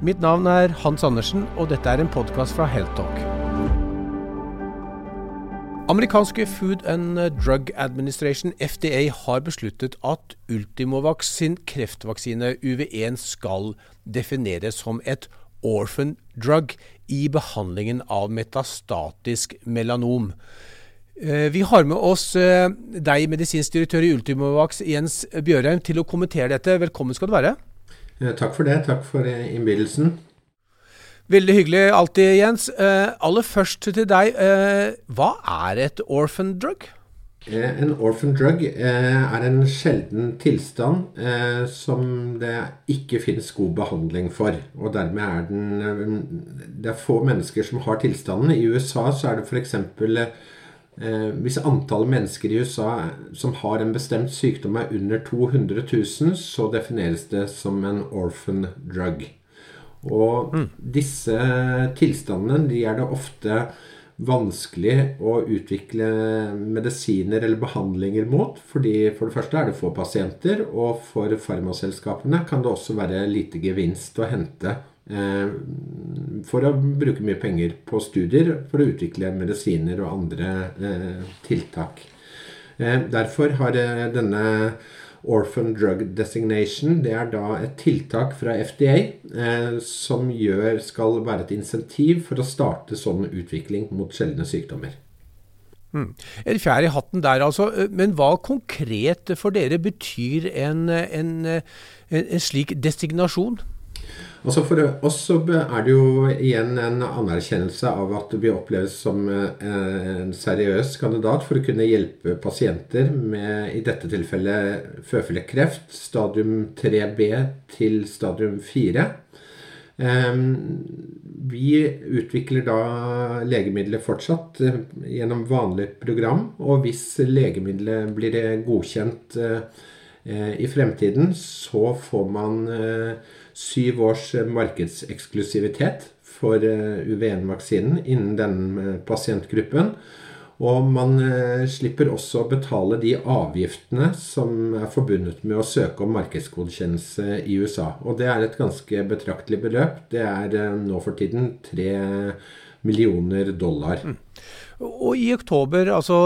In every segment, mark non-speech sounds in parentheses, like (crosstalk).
Mitt navn er Hans Andersen, og dette er en podkast fra Heltalk. Amerikanske Food and Drug Administration, FDA, har besluttet at Ultimovax sin kreftvaksine UV1 skal defineres som et orphan drug i behandlingen av metastatisk melanom. Eh, vi har med oss eh, deg, medisinsk direktør i Ultimovax, Jens Bjørheim, til å kommentere dette. Velkommen skal du være. Eh, takk for det. Takk for eh, innbydelsen. Veldig hyggelig alltid, Jens. Eh, aller først til deg. Hva er et orphan drug? En orphan drug er en sjelden tilstand som det ikke finnes god behandling for. Og dermed er den Det er få mennesker som har tilstanden. I USA så er det f.eks. Eh, hvis antallet mennesker i USA som har en bestemt sykdom er under 200 000, så defineres det som en orphan drug. Og mm. disse tilstandene de er det ofte vanskelig å utvikle medisiner eller behandlinger mot. fordi For det første er det få pasienter, og for farmaselskapene kan det også være lite gevinst å hente for å bruke mye penger på studier for å utvikle medisiner og andre eh, tiltak. Eh, derfor har denne Orphan Drug Designation det er da et tiltak fra FDA som gjør, skal være et insentiv for å starte sånn utvikling mot sjeldne sykdommer. Mm. En fjær i hatten der, altså. Men hva konkret for dere betyr en, en, en slik designasjon? Altså For oss så er det jo igjen en anerkjennelse av at vi oppleves som eh, en seriøs kandidat for å kunne hjelpe pasienter med i dette tilfellet føflekkreft, stadium 3B til stadium 4. Ehm, vi utvikler da legemidler fortsatt eh, gjennom vanlig program, og hvis legemidlet blir godkjent eh, i fremtiden, så får man syv års eh, markedseksklusivitet for eh, UV1-vaksinen innen den eh, pasientgruppen. Og man slipper også å betale de avgiftene som er forbundet med å søke om markedsgodkjennelse i USA. Og det er et ganske betraktelig beløp. Det er nå for tiden tre millioner dollar. Mm. Og i oktober, altså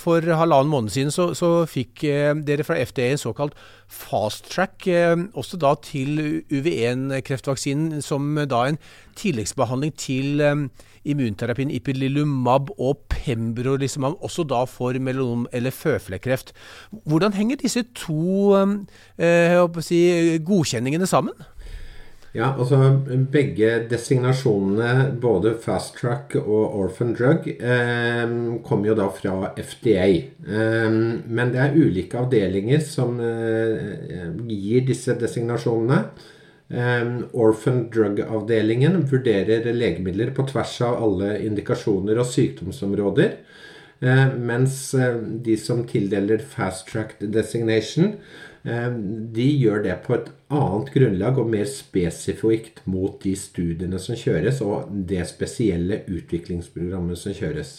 for halvannen måned siden, så, så fikk eh, dere fra FDA en såkalt fast track, eh, også da til UV1-kreftvaksinen, som da en tilleggsbehandling til eh, immunterapien ipilimumab og pembrolizumab, også da for melanom eller føflekkreft. Hvordan henger disse to si, godkjenningene sammen? Ja, altså Begge designasjonene, både fast track og orphan drug, eh, kommer jo da fra FDA. Eh, men det er ulike avdelinger som eh, gir disse designasjonene. Eh, orphan drug-avdelingen vurderer legemidler på tvers av alle indikasjoner og sykdomsområder. Eh, mens eh, de som tildeler fast track designation, de gjør det på et annet grunnlag og mer spesifikt mot de studiene som kjøres, og det spesielle utviklingsprogrammet som kjøres.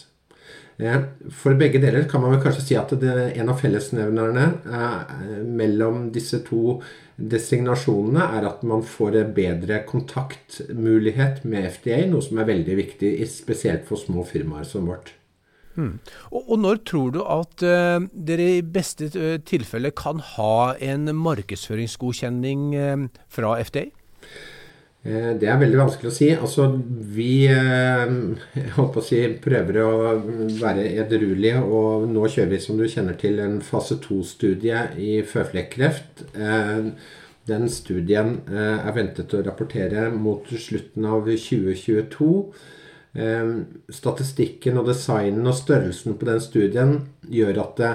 Eh, for begge deler kan man vel kanskje si at en av fellesnevnerne eh, mellom disse to designasjonene er at man får bedre kontaktmulighet med FDA, noe som er veldig viktig, spesielt for små firmaer som vårt. Mm. Og, og, når tror du at uh, dere i beste uh, tilfelle kan ha en markedsføringsgodkjenning uh, fra FDA? Det er veldig vanskelig å si. Altså, vi å si, prøver å være edruelige, og nå kjører vi, som du kjenner til, en fase to-studie i føflekkreft. Den studien er ventet å rapportere mot slutten av 2022. Ehm, statistikken og designen og størrelsen på den studien gjør at det,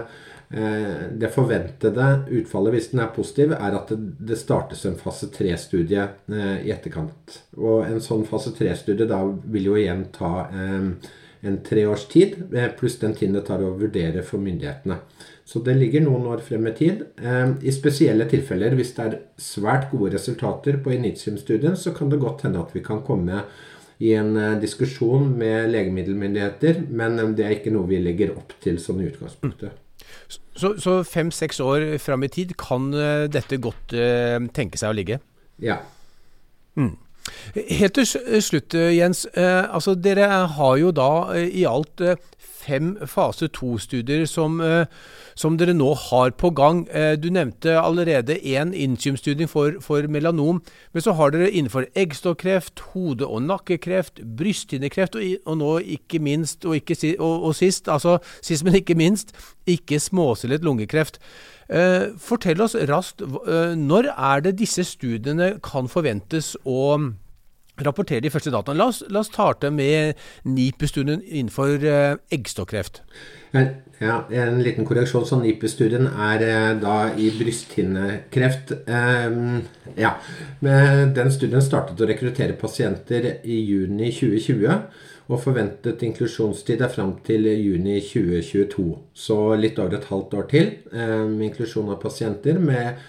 eh, det forventede utfallet, hvis den er positiv, er at det, startes en fase 3-studie eh, i etterkant. Og en sånn fase 3-studie da vil jo igjen ta ehm, en tre års tid, eh, pluss den tiden det tar å vurdere for myndighetene. Så det ligger noen år frem i tid. Ehm, I spesielle tilfeller, hvis det er svært gode resultater på initium-studien, så kan det godt hende at vi kan komme i en eh, diskusjon med legemiddelmyndigheter, men eh, det er ikke noe vi legger opp til sånn i utgangspunktet. Så, så fem-seks år fram i tid kan eh, dette godt uh, tenke seg å ligge? Ja. Mm. Helt til slutt, Jens. altså Dere har jo da i alt fem fase to-studier som, eh, som, dere nå har på gang. Eh, du nevnte allerede én intiumstudie for, for, melanom, men så har dere innenfor eggstokkreft, hode- og nakkekreft, brysthinnekreft og, og, nå ikke minst, og, ikke, og, og, sist, altså sist, men ikke minst, ikke småcellet lungekreft. Eh, fortell oss raskt, når er det disse studiene kan forventes å rapportere de første dataene. La oss, la oss starte med NIPU-studien innenfor eh, eggstokkreft. Ja, En liten korreksjon. Så NIPU-studien er eh, da i brysthinnekreft. Eh, ja, Den studien startet å rekruttere pasienter i juni 2020. Og forventet inklusjonstid er fram til juni 2022. Så litt over et halvt år til med inklusjon av pasienter med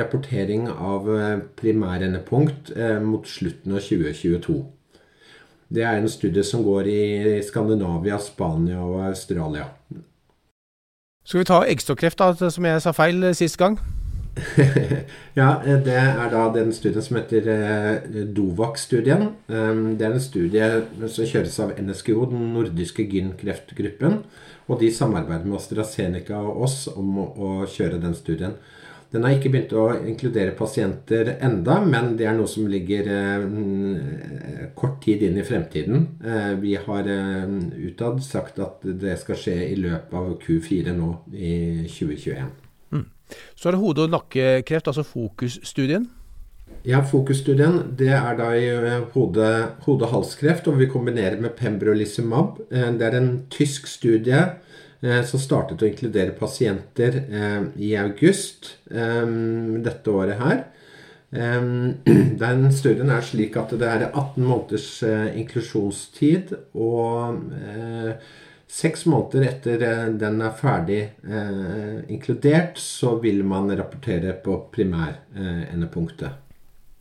rapportering av eh, primærendepunkt eh, mot slutten av 2022. Det er en studie som går i Skandinavia, Spania og Australia. Skal vi ta eggstokkreft, da, som jeg sa feil sist gang? (laughs) ja, det er da den studien som heter DOVAC-studien. Det er en studie som kjøres av NSGO, den nordiske gynkreftgruppen. Og de samarbeider med AstraZeneca og oss om å kjøre den studien. Den har ikke begynt å inkludere pasienter enda, men det er noe som ligger eh, kort tid inn i fremtiden. Eh, vi har eh, utad sagt at det skal skje i løpet av Q4 nå i 2021. Mm. Så er det hode- og nakkekreft, altså Fokus-studien? Ja, Fokus-studien det er da i hode-halskreft, og vi kombinerer med pembrolizumab. Det er en tysk studie Eh, som startet å inkludere pasienter eh, i august eh, dette året her. (clears throat) Den studien er slik at det er 18 måneders inklusjonstid, og seks måneder etter den er ferdig inkludert, så vil man rapportere på primærendepunktet.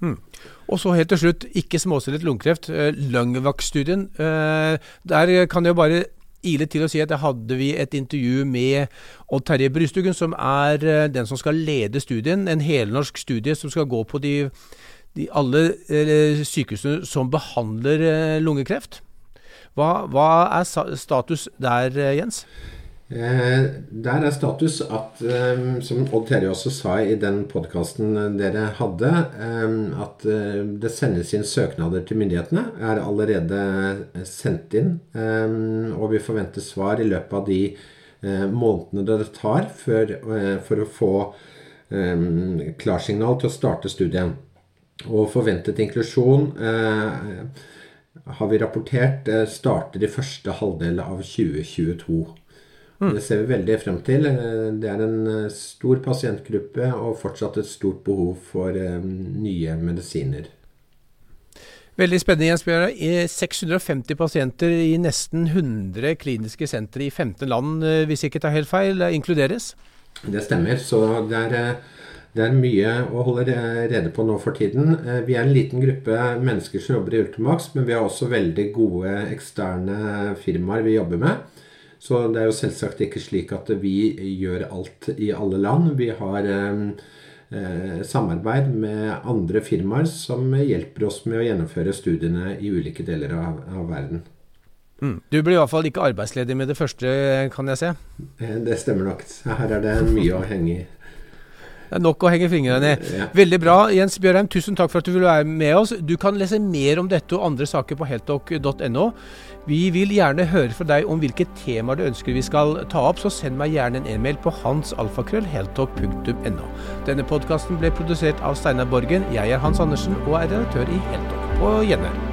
Mm. Og så helt til slutt, ikke småcellet lungekreft. Lungvac-studien. Der kan jeg bare ile til å si at da hadde vi et intervju med Odd Terje Brystugen, som er eh, den som skal lede studien. En helnorsk studie som skal gå på de, de alle eh, sykehusene som behandler eh, lungekreft. Hva, hva er status der, Jens? Eh, der er status at, eh, som Odd Terje også sa i den podkasten dere hadde, eh, at det sendes inn søknader til myndighetene. Er allerede sendt inn. Og vi forventer svar i løpet av de månedene det tar for, for å få klarsignal til å starte studien. Og forventet inklusjon har vi rapportert starter i første halvdel av 2022. Mm. Det ser vi veldig frem til. Eh, det er en eh, stor pasientgruppe og fortsatt et stort behov for um, nye medisiner. Veldig spennende, Jens Bjørn. 650 pasienter i nesten 100 kliniske sentre i 15 land, hvis jeg ikke tar helt feil, inkluderes? Det stemmer. Så det er, det er mye å holde rede på nå for tiden. Vi er en liten gruppe mennesker som jobber i Ultimax, men vi har også veldig gode eksterne firmaer vi jobber med. Så det er jo selvsagt ikke slik at vi gjør alt i alle land. Vi har eh, samarbeid med andre firmaer som hjelper oss med å gjennomføre studiene i ulike deler av, av verden. Mm. Du blir i hvert fall ikke arbeidsledig med det første, kan jeg se? Eh, det stemmer nok. Her er det mye å henge i. Det er nok å henge fingrene i. Veldig bra. Jens Bjørheim, tusen takk for at du ville være med oss. Du kan lese mer om dette og andre saker på heltok.no. Vi vil gjerne høre fra deg om hvilke temaer du ønsker vi skal ta opp, så send meg gjerne en e-mail på hansalfakrøllheltalk.no. Denne podkasten ble produsert av Steinar Borgen. Jeg er Hans Andersen og er redaktør i Heltalk. På gjenhør.